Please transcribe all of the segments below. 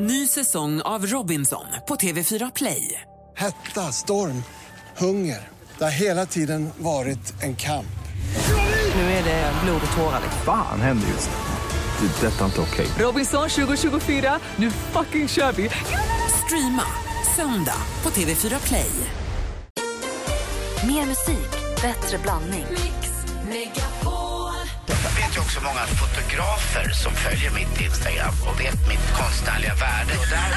Ny säsong av Robinson på TV4 Play. Hetta, storm, hunger. Det har hela tiden varit en kamp. Nu är det blod och tårar. Fan händer just nu. Det. är Detta är inte okej. Robinson 2024, nu fucking kör vi! Streama söndag på TV4 Play. Mer musik, bättre blandning. Jag vet ju också många fotografer som följer mitt Instagram och vet mitt konstnärliga värde. Och där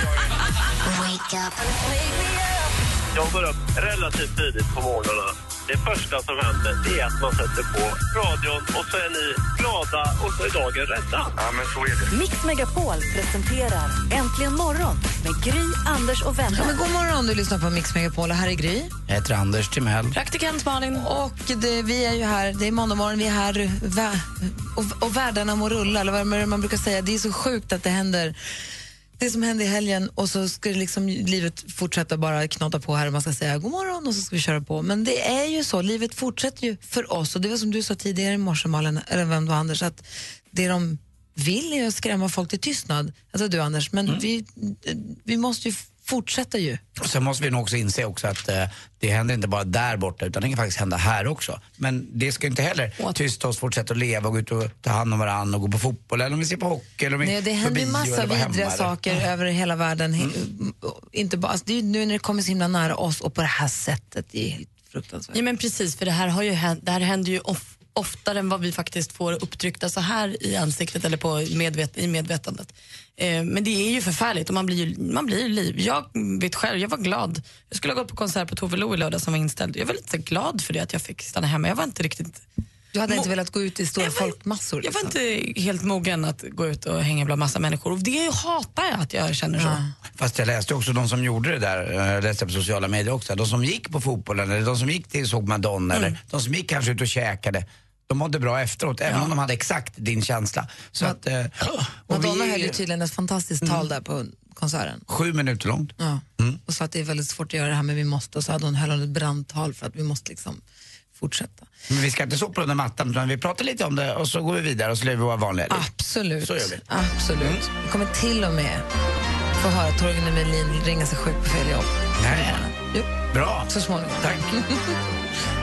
Jag går upp relativt tidigt på morgnarna. Det första som händer det är att man sätter på radion och så är ni glada och så är dagen rädda. Ja, men så är det. Mix Megapol presenterar Äntligen morgon med Gry, Anders och Ja, vänner. men god morgon, du lyssnar på Mix Megapol. och Här är Gry. Jag heter Anders Timell. Praktikant Malin. Och det, vi är ju här, det är måndag morgon, vi är här och, och världarna må rulla, eller vad man brukar säga. Det är så sjukt att det händer det som hände i helgen och så ska liksom livet fortsätta bara knata på här och man ska säga god morgon och så ska vi köra på. Men det är ju så, livet fortsätter ju för oss och det var som du sa tidigare i morse Malin, eller vem det var Anders, att det de vill är att skrämma folk till tystnad. Alltså du Anders, men vi, vi måste ju fortsätta ju. Och sen måste vi nog också inse också att eh, det händer inte bara där borta utan det kan faktiskt hända här också. Men det ska inte heller tysta oss, fortsätta att leva och gå ut och ta hand om varandra och gå på fotboll eller om vi ser på hockey eller om vi Nej, det händer ju massa vidriga saker över hela världen. He- Inte bara, alltså det är ju nu när det kommer så himla nära oss och på det här sättet. Det är helt fruktansvärt. Ja men precis, för det här, har ju hänt, det här händer ju of, oftare än vad vi faktiskt får upptryckta så här i ansiktet eller på medvet, i medvetandet. Eh, men det är ju förfärligt och man blir ju man blir ju liv. Jag vet själv, jag var glad. Jag skulle ha gått på konsert på Tove Lo i lördag som var inställd. Jag var lite glad för det att jag fick stanna hemma. Jag var inte riktigt Du hade inte velat gå ut i stora Jag var- folkmassor? jag var liksom. inte helt mogen att gå ut och hänga bland massa människor och det hatar jag att jag känner så. Fast jag läste också de som gjorde det där, eh, jag läste på sociala medier också, de som gick på fotbollen eller de som gick till såg Madonna Mm. eller de som gick kanske ut och käkade. De mådde bra efteråt, även om de hade exakt din känsla. Så att, eh, och Madonna vi höll ju tydligen ett fantastiskt tal där på konserten. Sju minuter långt. Ja. Och sa att det är väldigt svårt att göra det här men vi måste. Och så hade hon höll hon ett brandtal för att vi måste liksom fortsätta. Men vi ska inte sopa under mattan utan vi pratar lite om det och så går vi vidare och så lever vi våra vanliga liv. Absolut. Så gör vi. Absolut. Vi kommer till och med få höra Torgny Melin ringa sig sjuk på fel jobb. Nej. Jo, Bra. så småningom. Tack.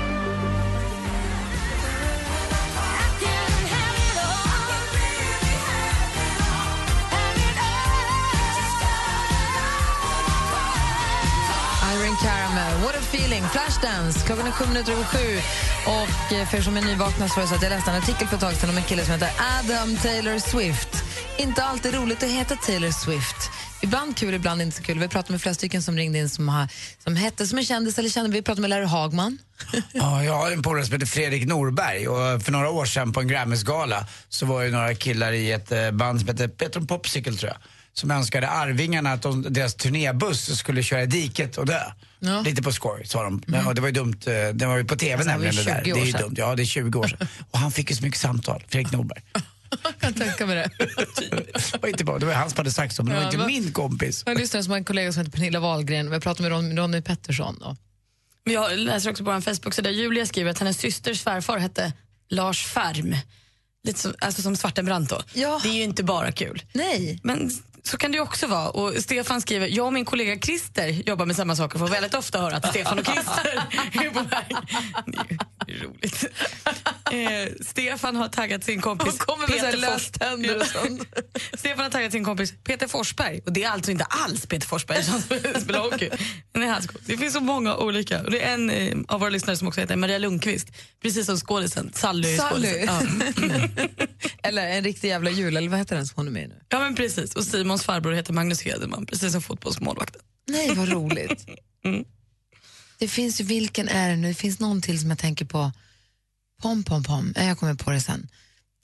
feeling, Flashdance. Klockan är sju minuter över sju. Och eh, för er som är nyvakna så var det så att jag läste en artikel för ett tag sedan om en kille som heter Adam Taylor Swift. Inte alltid roligt att heta Taylor Swift. Ibland kul, ibland inte så kul. Vi pratade med flera stycken som ringde in som, har, som hette som en kändis eller kände. Vi pratade med Larry Hagman. Ja, jag har en polare som heter Fredrik Norberg och för några år sedan på en Grammisgala så var ju några killar i ett eh, band som hette Petron Popsicle tror jag som önskade Arvingarna att de, deras turnébuss skulle köra i diket och dö. Ja. Lite på skoj sa de. Och det var ju dumt, eh, det var ju på TV Alltså, nämligen det där. 20 Det är ju dumt, ja det är 20 år sedan. Och han fick ju så mycket samtal, Fredrik Norberg. Jag kan tänka mig det. Det var inte bara, det var hans som hade sagt så, men det var Ja, inte min kompis. Jag lyssnar som har en kollega som heter Pernilla Wahlgren. Vi pratade med Ron, Ronny Pettersson. Då. Jag läser också på vår Facebook så där Julia skriver att hennes systers svärfar hette Lars Färm. Lite som, alltså som Svartenbrandt då. Ja. Det är ju inte bara kul. Nej. Men så kan det också vara. Och Stefan skriver, jag och min kollega Christer jobbar med samma saker och får väldigt ofta höra att Stefan och Christer är på väg. Det är roligt. Eh, Stefan har taggat sin kompis Peter Fors- löständer och sånt. Stefan har taggat sin kompis Peter Forsberg. Och det är alltså inte alls Peter Forsberg som spelar hockey. Men det, finns så många olika. Och det är en eh, av våra lyssnare som också heter Maria Lundqvist. Precis som skådisen Sally. Sally. Ja. eller en riktig jävla jul, eller vad heter den som hon är med i nu? ja men precis. Och Simons farbror heter Magnus Hedeman. Precis som fotbollsmålvakten. Nej, vad roligt. Det finns ju, vilken är det nu? Det finns någon till som jag tänker på. Pom, pom, pom. Ja, Jag kommer på det sen.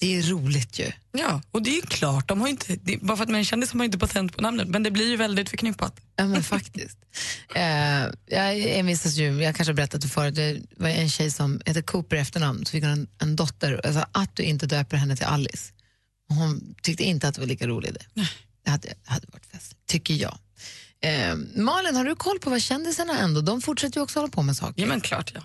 Det är roligt ju. Ja, och det är ju klart. De har inte, det, bara för att man är kändis har man inte patent på namnet. Men det blir ju väldigt förknippat. Ja, men faktiskt. Eh, jag envisas ju, jag kanske har berättat det förut, det var en tjej som heter Cooper i efternamn, så fick hon en, en dotter. Jag sa att du inte döper henne till Alice. Och hon tyckte inte att det var lika rolig idé. Det hade, hade varit festligt, tycker jag. Eh, Malin, har du koll på vad kändisarna ändå? De fortsätter ju också hålla på med saker. Ja, men klart ja.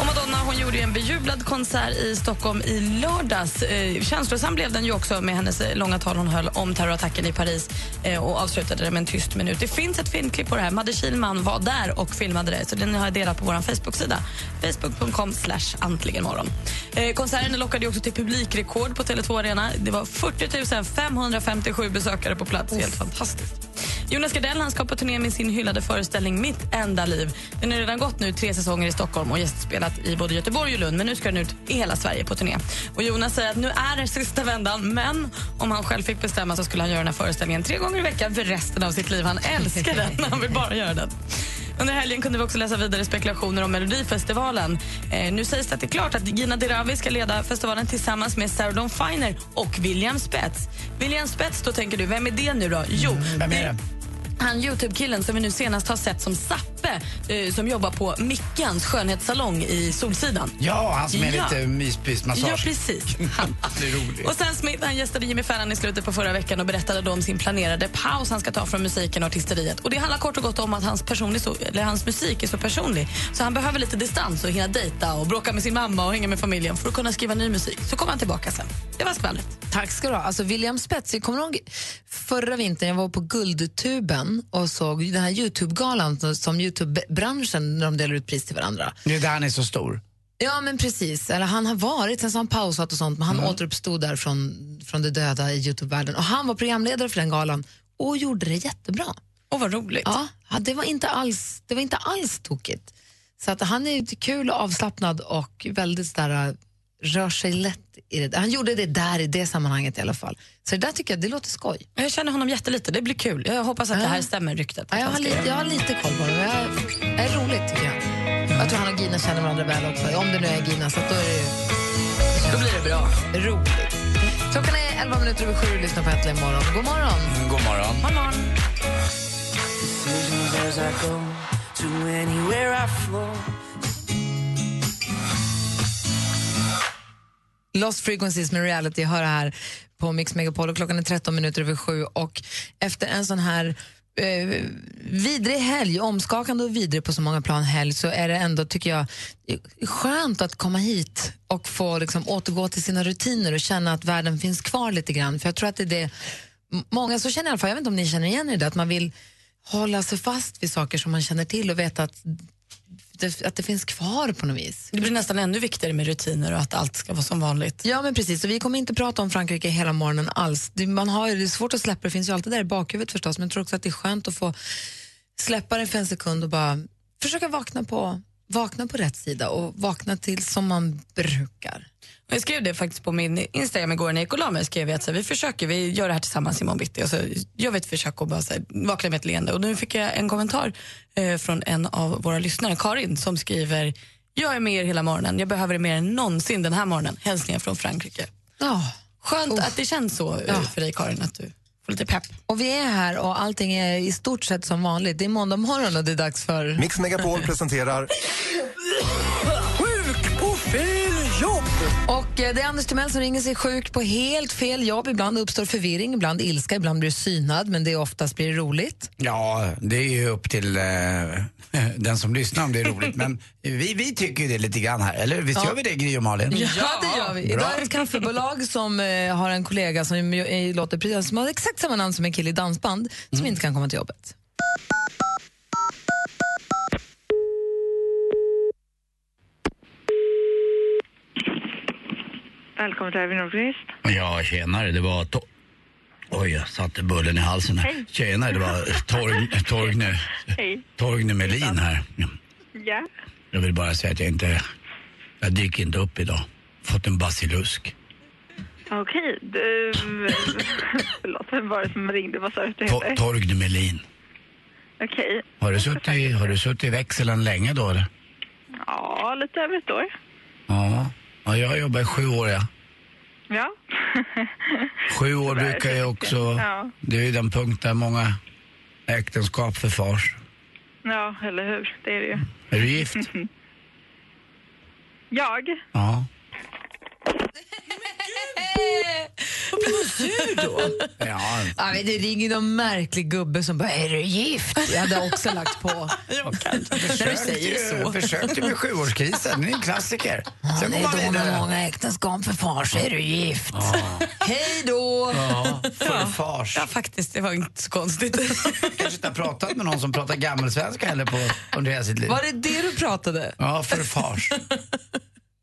Och Madonna hon gjorde en bejublad konsert i Stockholm i lördags. Eh, känslosam blev den ju också med hennes eh, långa tal hon höll om terrorattacken i Paris eh, och avslutade det med en tyst minut. Det finns ett filmklipp på det här. Madde Kihlman var där och filmade det, så den har jag delat på vår Facebook-sida. Facebook.com slash antligenmorgon. Eh, konserten lockade ju också till publikrekord på Tele2 Arena. Det var 40 557 besökare på plats. Helt fantastiskt. Jonas Gardell han ska på turné med sin hyllade föreställning Mitt enda liv. Den har redan gått nu tre säsonger i Stockholm och gästspelat i både Göteborg och Lund men nu ska den ut i hela Sverige på turné. Och Jonas säger att nu är det sista vändan men om han själv fick bestämma så skulle han göra den här föreställningen tre gånger i veckan för resten av sitt liv. Han älskar den, han vill bara göra den. Under helgen kunde vi också läsa vidare spekulationer om Melodifestivalen. Eh, nu sägs det att det är klart att Gina Dirawi ska leda festivalen tillsammans med Sarah Dawn Finer och William Spets. William Spets, då tänker du, vem är det nu då? Jo, Vem är det? Han Youtube-killen som vi nu senast har sett som Sappe eh, som jobbar på Mickans skönhetssalong i Solsidan. Ja, han som är Ja. lite myspysmassage. Ja, precis. Han. Det är roligt. Och Sam Smith han gästade Jimmy Fallon i slutet på förra veckan och berättade då om sin planerade paus han ska ta från musiken och artisteriet. Och det handlar kort och gott om att hans, person är så, eller hans musik är så personlig så han behöver lite distans och hinna dejta och bråka med sin mamma och hänga med familjen för att kunna skriva ny musik. Så kommer han tillbaka sen. Det var skvallret. Tack ska du ha. Alltså William Spets, jag kommer ihåg förra vintern, jag var på Guldtuben och såg den här Youtube-galan som Youtube-branschen när de delar ut pris till varandra. Det är där han är så stor. Ja, men precis. Eller han har varit, sen så har han pausat och sånt, men han återuppstod där från, från det döda i Youtube-världen. Och han var programledare för den galan och gjorde det jättebra. Och vad roligt. Ja, ja, det var inte alls, det var inte alls tokigt. Så att han är kul och avslappnad och väldigt sådär, rör sig lätt i det. Han gjorde det där i det sammanhanget i alla fall. Så det där tycker jag, det låter skoj. Jag känner honom jättelite. Det blir kul. Jag hoppas att Ja. det här stämmer, ryktet. Ja, jag, har lite, jag har lite koll på det. Jag, det är roligt tycker jag. Jag tror han och Gina känner varandra väl också. Om det nu är Gina, så att då är det ju... Då blir det bra. Roligt. Klockan är 11 minuter över sju och lyssnar på Äntligen morgon. God morgon! God morgon. God morgon. Lost Frequencies med Reality hör här på Mix Megapol och klockan är 13 minuter över sju och efter en sån här eh, vidrig helg, omskakande och vidrig på så många plan helg så är det ändå, tycker jag, skönt att komma hit och få liksom, återgå till sina rutiner och känna att världen finns kvar lite grann. För jag tror att det är det, många så känner i alla fall, jag vet inte om ni känner igen er det, att man vill hålla sig fast vid saker som man känner till och veta att det, att det finns kvar på något vis. Det blir nästan ännu viktigare med rutiner och att allt ska vara som vanligt. Ja, men precis. Och vi kommer inte prata om Frankrike hela morgonen alls. Det, man har, det är svårt att släppa, det finns ju alltid där i bakhuvudet förstås, men jag tror också att det är skönt att få släppa det för en sekund och bara försöka vakna på, vakna på rätt sida och vakna till som man brukar. Jag skrev det faktiskt på min Instagram igår när jag gick och la mig. Skrev jag att så här, vi försöker, vi gör det här tillsammans imorgon bitti. Och så gör vi ett försök och bara så här, vakna med ett leende. Och nu fick jag en kommentar eh, från en av våra lyssnare, Karin, som skriver Jag är med er hela morgonen. Jag behöver er mer än någonsin den här morgonen. Hälsningar från Frankrike. Ja. Skönt Uff. att det känns så Ja. för dig Karin, att du får lite pepp. Och vi är här och allting är i stort sett som vanligt. Det är måndag morgon och det är dags för... Mix Megapol presenterar Och eh, det är Anders Timell som ringer sig sjuk på helt fel jobb. Ibland uppstår förvirring, ibland ilska, ibland blir du synad, men det är oftast blir det roligt. Ja, det är ju upp till eh, den som lyssnar om det är roligt. Men vi, vi tycker ju det lite grann här, eller visst gör vi det Gry och Malin? Ja, det gör vi. Idag är det ett kaffebolag som eh, har en kollega som eh, låter som har exakt samma namn som en kille i dansband som inte kan komma till jobbet. Välkommen till Erwin Nordqvist. Ja, tjenare, det var... To- Oj, jag satte bullen i halsen här. Tjenare, det var Torg, Torgny, Hej. Torgny Melin här. Ja. Ja. Jag vill bara säga att jag inte... Jag dyker inte upp idag. Fått en basilusk. Okej, du... Förlåt, vem var det som ringde? Vad sa du att du To- heter? Melin. Okej. Har du, suttit, i- har du suttit i växeln länge då eller? Ja, lite över ett år. Ja. Ja jag har jobbat i sju år ja. Ja. Sju år Tyvärr, brukar ju också... Ja. Det är ju den punkt där många äktenskap förfars. ja, eller hur? Det är det ju. Är du gift? Jag? Ja. Och sur då? Ja, Ja, men det ringer någon märklig gubbe som bara “Är du gift?” Jag hade också lagt på. Ja, kanske. Så. Försökte med sjuårskrisen, det är en klassiker. Sen Det är då med många äktenskap för fars är du gift. Hej då! Ja, för fars. Ja, faktiskt. Det var inte så konstigt. Kanske inte har pratat med någon som pratar gammelsvenska heller på, under hela sitt liv. Var det det du pratade? Ja, för fars.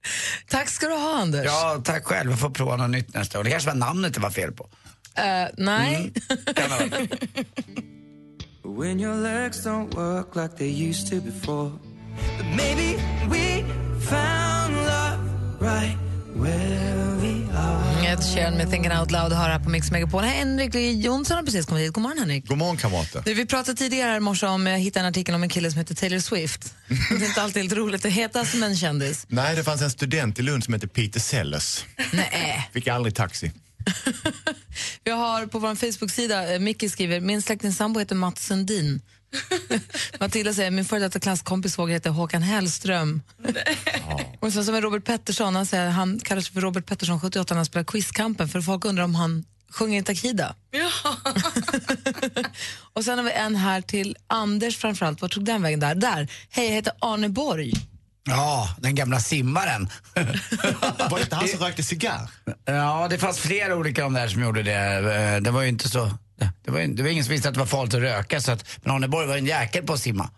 Tack ska du ha, Anders. Ja, tack själv. Jag får prova något nytt nästa år. Det kanske var namnet det var fel på. Eh, nej. Vara. When your legs don't work like they used to before. But maybe we found love right where. Ed Sheeran med Thinking Out Loud hör här på Mix Megapol. Henrik Jonsson har precis kommit hit. God morgon, Henrik. God morgon kamrater. Du, vi pratade tidigare i morse om, jag hittade en artikel om en kille som heter Taylor Swift. Det är inte alltid helt roligt att heta som en kändis. Nej, det fanns en student i Lund som hette Peter Sellers. Nej. Fick aldrig taxi. Vi har på vår Facebook-sida, eh, Micke skriver, min släkting sambo heter Mats Sundin. Matilda säger, min före detta klasskompis svåger heter Håkan Hellström. Och sen som är Robert Pettersson, han säger, han kallar sig för Robert Pettersson 78 när han spelar Quizkampen för folk undrar om han sjunger i Takida. Och sen har vi en här till Anders framförallt, vart tog den vägen där? Där, hej jag heter Arne Borg. Ja, den gamla simmaren. Var det inte han som rökte cigarr? Ja, det fanns flera olika om det här som gjorde det. Eh, Det var ju inte så... Det var, det var ingen som visste att det var farligt att röka, så att, men Arneborg var en jäkel på att simma.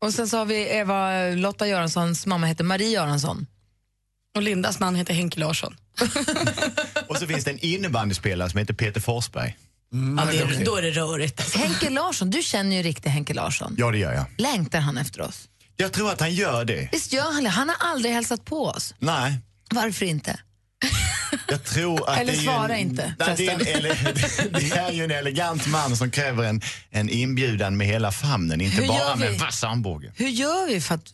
Och sen så har vi Eva Lotta Göranssons mamma heter Marie Göransson. Och Lindas man heter Henke Larsson. Och så finns det en innebandyspelare som heter Peter Forsberg. Ja, det är, då är det rörigt. Henke Larsson, du känner ju riktigt Henke Larsson. Ja, det gör jag. Längtar han efter oss? Jag tror att han gör det. Visst gör han det? Han har aldrig hälsat på oss. Nej, Varför inte? Jag tror att Eller det är ju svara en, inte, Nej, det, är en, ele, det är ju en elegant man som kräver en, en inbjudan med hela famnen, inte Hur bara med vass armbåge. Hur gör vi för att...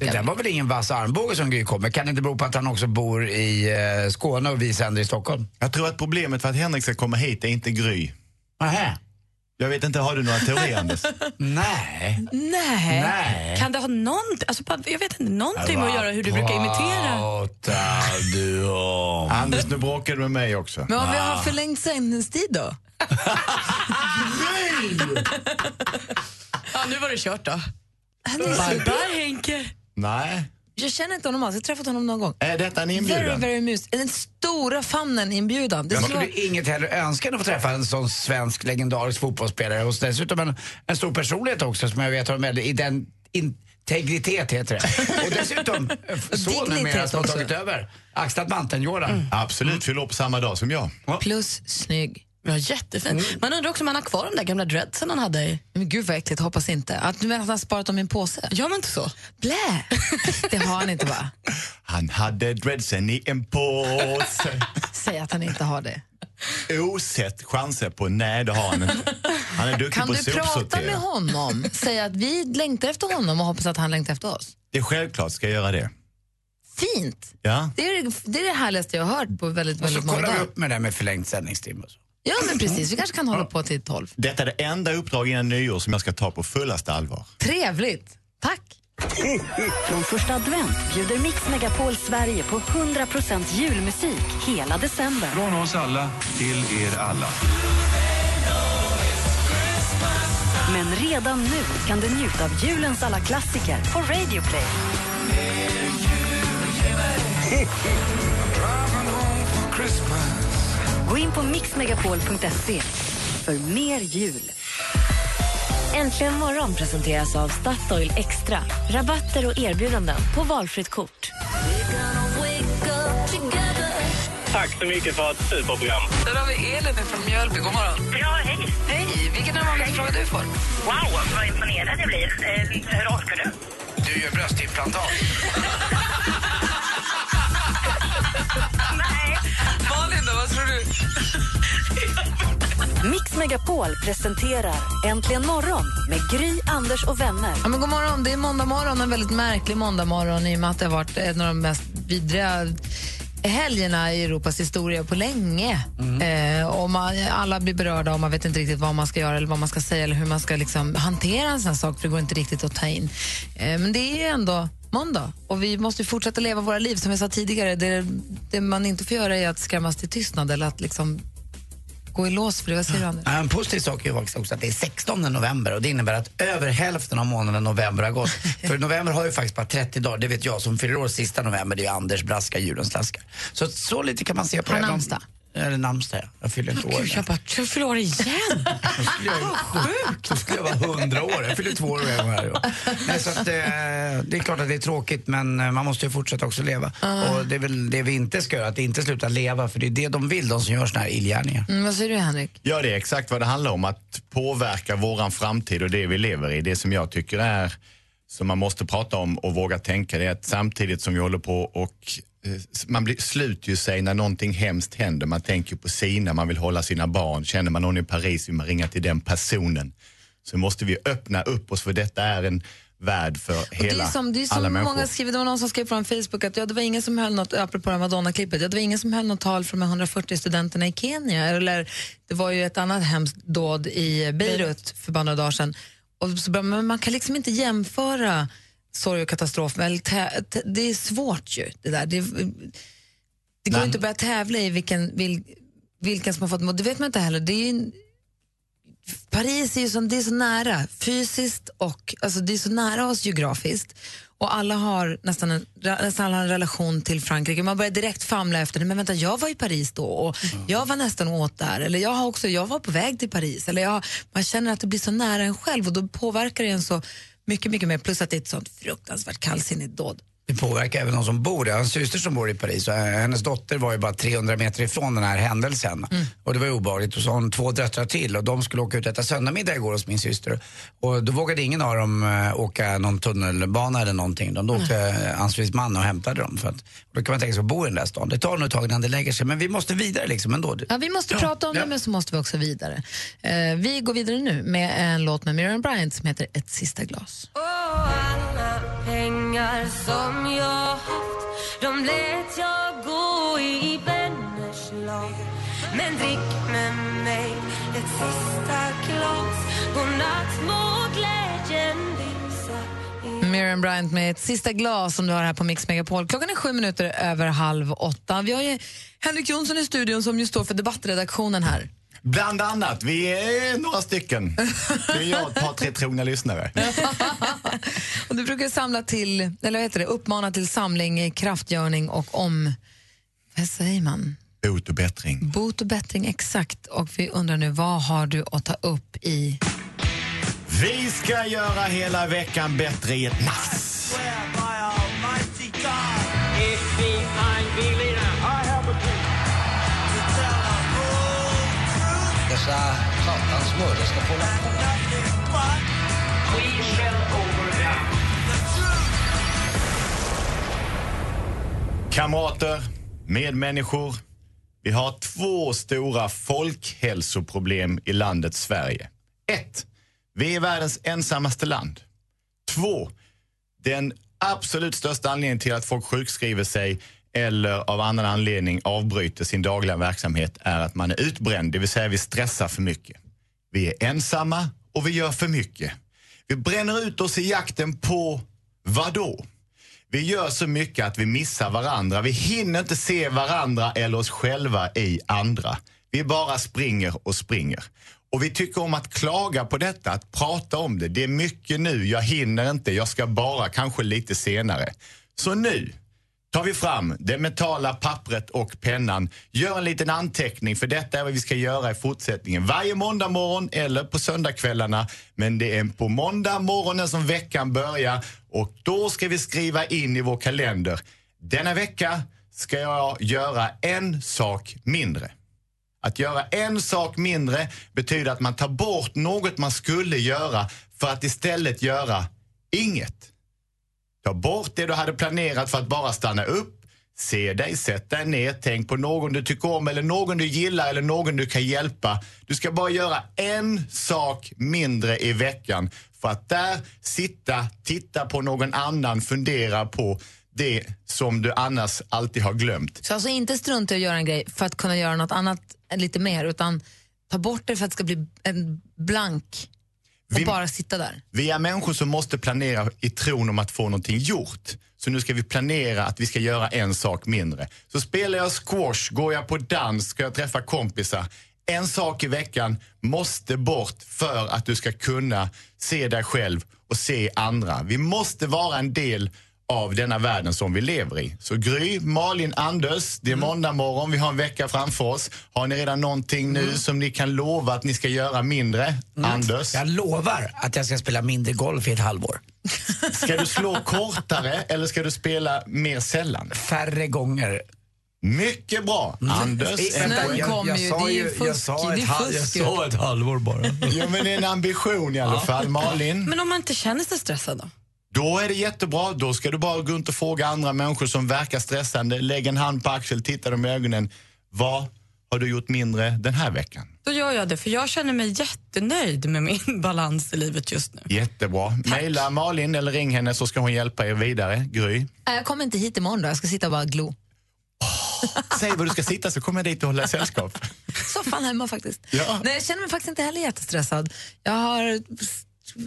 Det där var väl ingen vass armbåge som Gry kom med? Kan det inte bero på att han också bor i eh, Skåne och vi sänder i Stockholm? Jag tror att problemet för att Henrik ska komma hit är inte Gry. Nähä? Jag vet inte, har du några teorier Anders? Nej. Nej. Nej. Kan det ha någonting, alltså, jag vet inte, någonting med att göra hur du brukar imitera? pratar du om? Anders, nu bråkar du med mig också. Men om vi har förlängd sändningstid då? Ja, nu var det kört då. Bye bye Henke. Nej. Jag känner inte honom alls, jag har träffat honom någon gång. Är detta en Very, inbjudan? very mus. Den stora famnen inbjudan. Det Jag skulle skulle inget hellre önska än att få träffa en sån svensk legendarisk fotbollsspelare och dessutom en, en stor personlighet också som jag vet har en väldig ident, integritet heter det. Och dessutom eh, son Dignitet numera som har tagit över, axlat manteln, Jordan. Absolut, fyller upp samma dag som jag. vara plus snygg. Ja, jättefin. Man undrar också om han har kvar de där gamla dreadsen han hade. Men gud vad äckligt, hoppas inte. Att du menar att han har sparat dem i en påse? Gör man inte så? Blä! Det har han inte va? Han hade dreadsen i en påse. Säg att han inte har det. Osett chanser på nej, det har han inte. Han är duktig Kan på du att prata med honom? Säga att vi längtar efter honom och hoppas att han längtar efter oss. Det är självklart ska jag göra det. Fint! Ja. Det är det, är det härligaste jag har hört på väldigt, Och så väldigt många kollar vi dagar. upp med det här med förlängd sändningstid och så. Ja, men precis. Vi kanske kan hålla på till tolv. Detta är det enda uppdrag innan nyår som jag ska ta på fullaste allvar. Trevligt! Tack! Från första advent bjuder Mix Megapol Sverige på 100% julmusik hela december. Från oss alla till er alla. Men redan nu kan du njuta av julens alla klassiker på Radio Play. Gå in på mixmegapol.se för mer jul. Äntligen morgon presenteras av Statoil Extra. Rabatter och erbjudanden på valfritt kort. Tack så mycket för ett superprogram. Där har vi Elin från Mjölby. God morgon. Ja, hej. Hej! Vilken är den vanligaste frågan du får? Wow, vad imponerad jag blir. Eh, hur orkar du? Du gör bröstimplantat. Mix Megapol presenterar Äntligen morgon med Gry, Anders och vänner. Ja, men god morgon. Det är måndag morgon, en väldigt märklig måndag morgon i och med att det har varit en av de mest vidriga helgerna i Europas historia på länge. Eh, och man, alla blir berörda och man vet inte riktigt vad man ska göra eller vad man ska säga eller hur man ska liksom hantera en sån här sak för det går inte riktigt att ta in. Eh, men det är ju måndag och vi måste fortsätta leva våra liv. Som jag sa tidigare, det, det man inte får göra är att skrämmas till tystnad eller att liksom gå i lås för det. Vad säger du, Anders? Ja, En positiv sak är ju också att det är 16 november och det innebär att över hälften av månaden november har gått. För november har ju faktiskt bara 30 dagar, det vet jag som fyller år sista november, det är Anders braska julens slaskar. Så, så lite kan man se på det. namnsdag? Eller namnsdag, ja. jag fyller inte år. Gud, jag bara, jag fyller år igen. Jag, sjukt! Då skulle jag vara 100 år. Jag fyller två år och en här. Nej, så att, eh, det är klart att det är tråkigt men eh, man måste ju fortsätta också leva. Och det är väl det vi inte ska göra, att inte sluta leva för det är det de vill, de som gör såna här illgärningar. Mm, vad säger du, Henrik? Ja, det är exakt vad det handlar om. Att påverka våran framtid och det vi lever i. Det som jag tycker är, som man måste prata om och våga tänka, det är att samtidigt som vi håller på och man blir, sluter ju sig när någonting hemskt händer. Man tänker på sina, man vill hålla sina barn. Känner man någon i Paris vill man ringa till den personen. Så måste vi öppna upp oss för detta är en värld för Och hela, det är som, det är som många skriver, det var någon som skrev på Facebook att ja, det var ingen som höll något, apropå Madonna-klippet, ja, det var ingen som höll något tal för de här 140 studenterna i Kenya. Eller det var ju ett annat hemskt dåd i Beirut för bara några dagar sedan. Och så, men man kan liksom inte jämföra sorg och katastrof. Tä- det är svårt ju, det där. Det, det går inte att börja tävla i vilken, vil, vilken som har fått Det vet man inte heller. Det är ju Paris är ju så, det är så nära fysiskt och alltså det är så nära oss geografiskt. Och alla har nästan en, nästan alla en relation till Frankrike. Man börjar direkt famla efter det. Men vänta, jag var i Paris då och jag var nästan åt där. Eller jag, har också, jag var på väg till Paris. Eller jag, man känner att det blir så nära en själv och då påverkar det en så mycket, mycket mer. Plus att det är ett sånt fruktansvärt kallsinnigt dåd. Det påverkar även de som bor där. En syster som bor i Paris och eh, hennes dotter var ju bara 300 meter ifrån den här händelsen. Och det var obehagligt. Och så har hon två döttrar till och de skulle åka ut och äta söndagsmiddag igår hos min syster. Och då vågade ingen av dem eh, åka någon tunnelbana eller någonting. De, då åkte eh, ansvarig man och hämtade dem. För att, och då kan man tänka sig att bo i den där stan. Det tar nog ett tag innan det lägger sig. Men vi måste vidare liksom ändå. Ja, vi måste Ja, prata om ja. det, men så måste vi också vidare. Eh, vi går vidare nu med en låt med Miriam Bryant som heter Ett sista glas. alla pengar som jag haft De lät jag gå i vänners lag Men drick med mig ett sista glas Godnatt må glädjen Miriam Bryant med ett sista glas som du har här på Mix Megapol. Klockan är sju minuter över halv åtta. Vi har ju Henrik Jonsson i studion som ju står för debattredaktionen här. Bland annat, vi är några stycken. Det är jag och ett par, tre trogna lyssnare. Och du brukar samla till, eller vad heter det, uppmana till samling, kraftgörning och om... Vad säger man? Bot och bättring. Bot och bättring, exakt. Och vi undrar nu, vad har du att ta upp i... Vi ska göra hela veckan bättre i ett nafs. Dessa satans mördare ska få Kamrater, medmänniskor. Vi har två stora folkhälsoproblem i landet Sverige. Ett, vi är världens ensammaste land. Två, den absolut största anledningen till att folk sjukskriver sig eller av annan anledning avbryter sin dagliga verksamhet är att man är utbränd, det vill säga vi stressar för mycket. Vi är ensamma och vi gör för mycket. Vi bränner ut oss i jakten på vad då? Vi gör så mycket att vi missar varandra. Vi hinner inte se varandra eller oss själva i andra. Vi bara springer och springer. Och vi tycker om att klaga på detta, att prata om det. Det är mycket nu, jag hinner inte, jag ska bara, kanske lite senare. Så nu tar vi fram det mentala pappret och pennan. Gör en liten anteckning för detta är vad vi ska göra i fortsättningen. Varje måndag morgon eller på söndagskvällarna. Men det är på måndag morgonen som veckan börjar och då ska vi skriva in i vår kalender. Denna vecka ska jag göra en sak mindre. Att göra en sak mindre betyder att man tar bort något man skulle göra för att istället göra inget. Ta bort det du hade planerat för att bara stanna upp, se dig, sätt dig ner, tänk på någon du tycker om eller någon du gillar eller någon du kan hjälpa. Du ska bara göra en sak mindre i veckan för att där sitta, titta på någon annan, fundera på det som du annars alltid har glömt. Så alltså inte strunta i att göra en grej för att kunna göra något annat lite mer, utan ta bort det för att det ska bli en blank och Vi- bara sitta där. Vi är människor som måste planera i tron om att få någonting gjort. Så nu ska vi planera att vi ska göra en sak mindre. Så spelar jag squash, går jag på dans, ska jag träffa kompisar. En sak i veckan måste bort för att du ska kunna se dig själv och se andra. Vi måste vara en del av denna världen som vi lever i. Så Gry, Malin, Anders, det är måndag morgon, vi har en vecka framför oss. Har ni redan någonting nu som ni kan lova att ni ska göra mindre? Anders? Jag lovar att jag ska spela mindre golf i ett halvår. Ska du slå kortare eller ska du spela mer sällan? Färre gånger. Mycket bra. Anders, en poäng. jag- jag sa ju- jag sa ett hal- jag sa ett halvår bara. Ja, men det är en ambition i alla Ja. fall. Malin? Men om man inte känner sig stressad då? Då är det jättebra. Då ska du bara gå runt och fråga andra människor som verkar stressande. Lägg en hand på axeln, titta dem i ögonen. Vad har du gjort mindre den här veckan? Då gör jag det, för jag känner mig jättenöjd med min balans i livet just nu. Jättebra. Maila Malin eller ring henne så ska hon hjälpa er vidare. Gry, Äh, Jag kommer inte hit imorgon då, jag ska sitta och bara glo. säg var du ska sitta så kommer jag dit och hålla sällskap. Soffan hemma faktiskt. Ja. Nej, jag känner mig faktiskt inte heller jättestressad. Jag har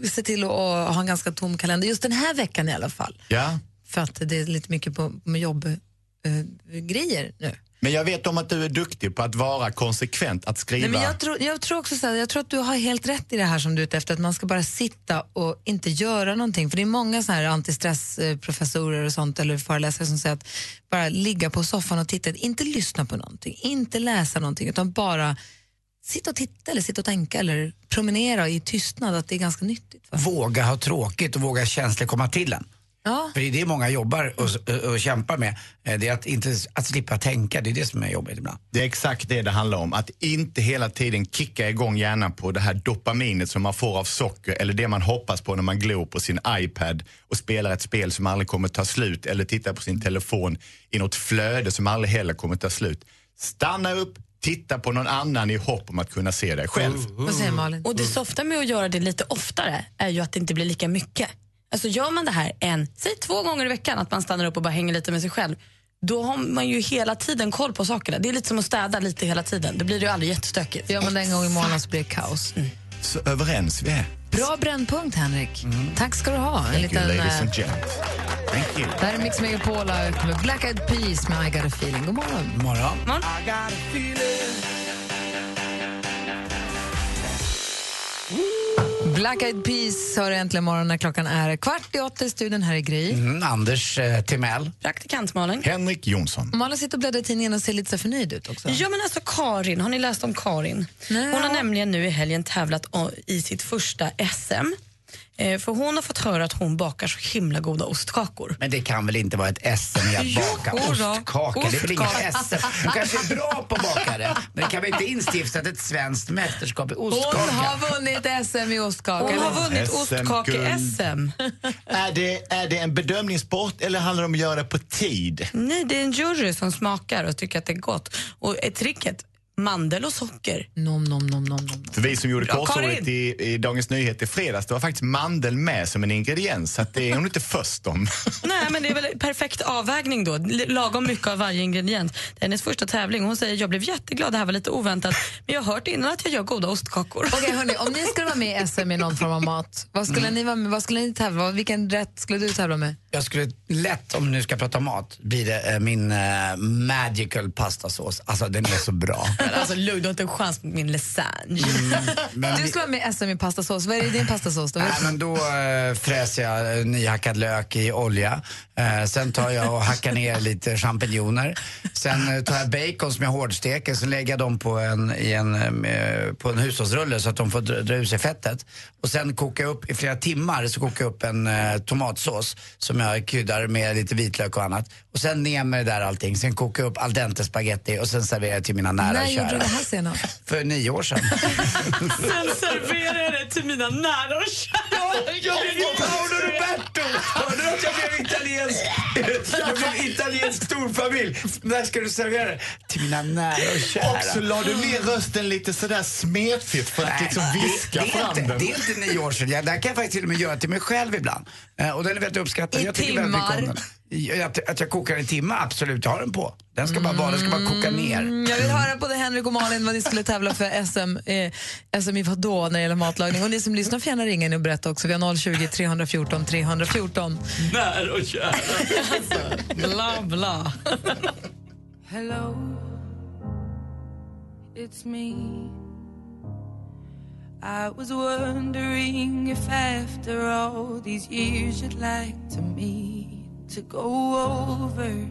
s- sett till att ha en ganska tom kalender, just den här veckan i alla fall. Ja. För att det är lite mycket på, med jobbgrejer nu. Men jag vet om att du är duktig på att vara konsekvent, att skriva. Nej, men jag, tror, jag tror också så här, jag tror att du har helt rätt i det här som du är ute efter, att man ska bara sitta och inte göra någonting. För det är många så här antistressprofessorer och sånt, eller föreläsare som säger att bara ligga på soffan och titta, inte lyssna på någonting, inte läsa någonting, utan bara sitta och titta eller sitta och tänka eller promenera i tystnad, att det är ganska nyttigt. Våga ha tråkigt och våga känslor komma till en. Ja. För det är det många jobbar och, och, och kämpar med. Eh, Det är att, inte, att slippa tänka, det är det som är jobbigt ibland. Det är exakt det det handlar om. Att inte hela tiden kicka igång hjärnan på det här dopaminet som man får av socker eller det man hoppas på när man glor på sin iPad och spelar ett spel som aldrig kommer ta slut eller tittar på sin telefon i något flöde som aldrig heller kommer ta slut. Stanna upp, titta på någon annan i hopp om att kunna se dig själv. Vad säger Malin? Och det softa med att göra det lite oftare är ju att det inte blir lika mycket. Alltså gör man det här en, säg två gånger i veckan, att man stannar upp och bara hänger lite med sig själv, då har man ju hela tiden koll på sakerna. Det är lite som att städa lite hela tiden. Det blir ju aldrig jättestökigt. Gör man det en gång i månaden så blir det kaos. Så överens vi är. Bra brännpunkt, Henrik. Tack ska du ha. En Thank you liten, ladies eh, and gents. Thank you. Det här är Mix Megapol och med Black Eyed Peas med I got a feeling. God morgon. God morgon. Black Eyed Peas hör äntligen morgon när klockan är kvart i åtta i studion här i Gry. Mm, Anders eh, Timell. Praktikant Malin. Henrik Jonsson. Malin sitter och bläddrar i tidningen och ser lite så förnöjd ut också. Ja men alltså Karin, har ni läst om Karin? Nej. Hon har nämligen nu i helgen tävlat i sitt första SM. Eh, för hon har fått höra att hon bakar så himla goda ostkakor. Men det kan väl inte vara ett SM i att Jo, baka ostkaka? Det är väl inget. SM? Hon kanske är bra på att baka det, men det kan väl inte instiftat ett svenskt mästerskap i Hon ostkaka? har vunnit SM i ostkaka. Hon har vunnit ostkake-SM. Är det, är det en bedömningssport eller handlar det om att göra på tid? Nej, det är en jury som smakar och tycker att det är gott. Och tricket mandel och socker. Nom, nom, nom, nom, nom. För vi som gjorde korsordet i, i Dagens Nyheter i fredags, det var faktiskt mandel med som en ingrediens. Så det är hon inte först om. Nej, men det är väl perfekt avvägning då. Lagom mycket av varje ingrediens. Det är hennes första tävling. Hon säger jag blev jätteglad, det här var lite oväntat. Men jag har hört innan att jag gör goda ostkakor. Okej, hörni, om ni skulle vara med i SM i någon form av mat, vad skulle, Mm. ni, vara med, vad skulle ni tävla Vilken rätt skulle du tävla med? Jag skulle lätt, om nu ska prata mat, blir det eh, min eh, magical pastasås. Alltså den är så bra. Alltså Lugg, du har inte en chans med min lasagne. Men Du skulle vara med SM i pastasås. Vad är det i din pastasås? Då? Nej, men då eh, fräser jag eh, nyhackad lök i olja. Eh, sen tar jag och hackar ner lite champinjoner. Sen tar jag bacon som jag hårdsteker, så lägger jag dem på en, i en, på en hushållsrulle så att de får dra, dra ur sig fettet. Och sen kokar jag upp i flera timmar så kokar jag upp en tomatsås som jag kryddar med lite vitlök och annat. Och sen ner med det där allting. Sen kokar jag upp al dente spaghetti och sen serverar jag till mina nära När och gjorde du det här senast? För nio år sedan. Sen serverar jag det till mina nära och kära. Jag blev Paolo Roberto! Hörde du att jag blev italiensk? Jag blev italiensk storfamilj. När ska du servera det? Till mina nära och kära. Och så la du ner rösten lite sådär smetigt för att liksom viska det, det, är fram inte, den. det är inte nio år sedan. Jag, det här kan jag faktiskt till och med göra till mig själv ibland. Eh, och den är väldigt uppskattad. I jag timmar? Att, att jag kokar en timme, absolut. Jag har den på. Den ska bara vara, den ska bara koka ner. Mm, Jag vill höra både Henrik och Malin vad ni skulle tävla för SM, eh, SM i vadå när det gäller matlagning. Och ni som lyssnar får gärna ringa in och berätta också. Vi har 020 314 314. Nära och kära. Bla, bla. Hello, it's me. I was wondering if after all these years you'd like to me to go over.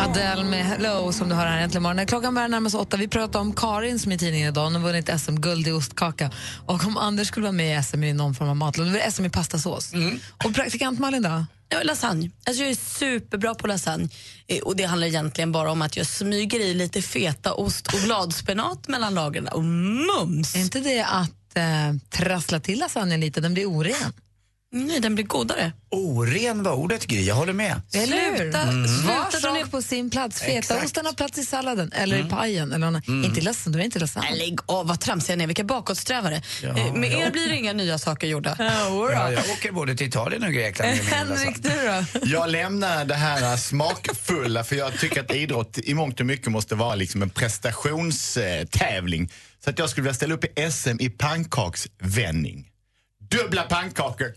Adele med Hello som du har här äntligen morgon. Klockan börjar närma sig åtta. Vi pratar om Karin som är i tidningen idag. Hon har vunnit SM-guld i ostkaka. Och om Anders skulle vara med i SM i någon form av matlåda, då är det SM i pastasås. Och praktikant Malin då? Ja, lasagne. Alltså jag är superbra på lasagne. Eh, Och Det handlar egentligen bara om att jag smyger i lite fetaost och bladspenat mellan lagren. Och mums! Är inte det att eh, trassla till lasagnen lite? Den blir oren. Nej, den blir godare. Oren var ordet, Gry. Jag håller med. Eller? Sluta- Mm. Var sak på sin plats. Fetaosten har plats i salladen eller i pajen. Eller någon, Inte i lasagne, då är inte. Nej, Lägg av, vad tramsiga ni är. Vilka bakåtsträvare. Eh, Med er blir det inga nya saker gjorda. Ja, jag åker både till Italien och Grekland. Henrik, du då? Jag lämnar det här smakfulla för jag tycker att idrott i mångt och mycket måste vara liksom en prestationstävling. Så att jag skulle vilja ställa upp i SM i pannkaksvändning. Dubbla pannkakor,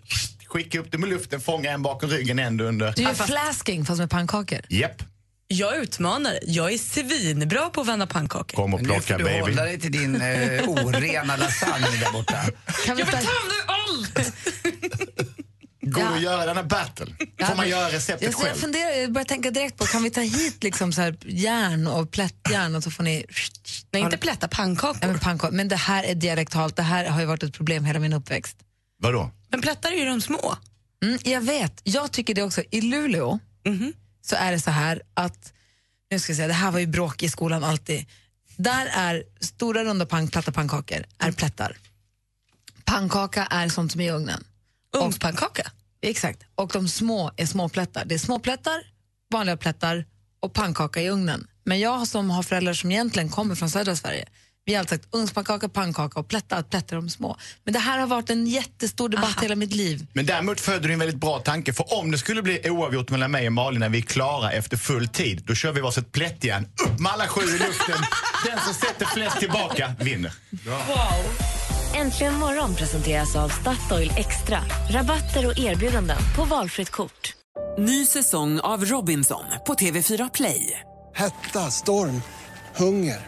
skicka upp dem i luften, fånga en bakom ryggen, en under. Du gör flasking fast med pannkakor. Japp, Jag utmanar. Jag är svinbra på att vända pannkakor. kom och Men nu plocka får du baby. hålla dig till din eh, orena lasagne där borta. Kan vi ta... allt! Går Ja. att göra denna battle? Får man göra receptet Jag, jag, själv? funderar, jag börjar tänka direkt på, kan vi ta hit liksom så här järn och plättjärn och så får ni... Nej, inte plätta pannkakor. Ja, men, pannkakor. men det här är dialektalt, det här har ju varit ett problem hela min uppväxt. Vadå? Men plättar är ju de små. Mm, jag vet, jag tycker det också. I Luleå så är det så här att, nu ska jag säga, det här var ju bråk i skolan alltid. Där är stora runda pang, platta pannkakor är plättar. Pannkaka är sånt som är i ugnen. Ugnspannkaka? Exakt. Och de små är småplättar. Det är småplättar, vanliga plättar och pannkaka i ugnen. Men jag som har föräldrar som egentligen kommer från södra Sverige, vi har alltid sagt ugnspannkaka, pannkaka och plättar, att plättar de små. Men det här har varit en jättestor debatt hela mitt liv. Men däremot föder du en väldigt bra tanke. För om det skulle bli oavgjort mellan mig och Malin när vi är klara efter full tid, då kör vi varsitt plättjärn upp med alla sju i luften. Den som sätter flest tillbaka vinner. Äntligen morgon presenteras av Statoil Extra. Rabatter och erbjudanden på valfritt kort. Ny säsong av Robinson på TV4 Play. Hetta, storm, hunger.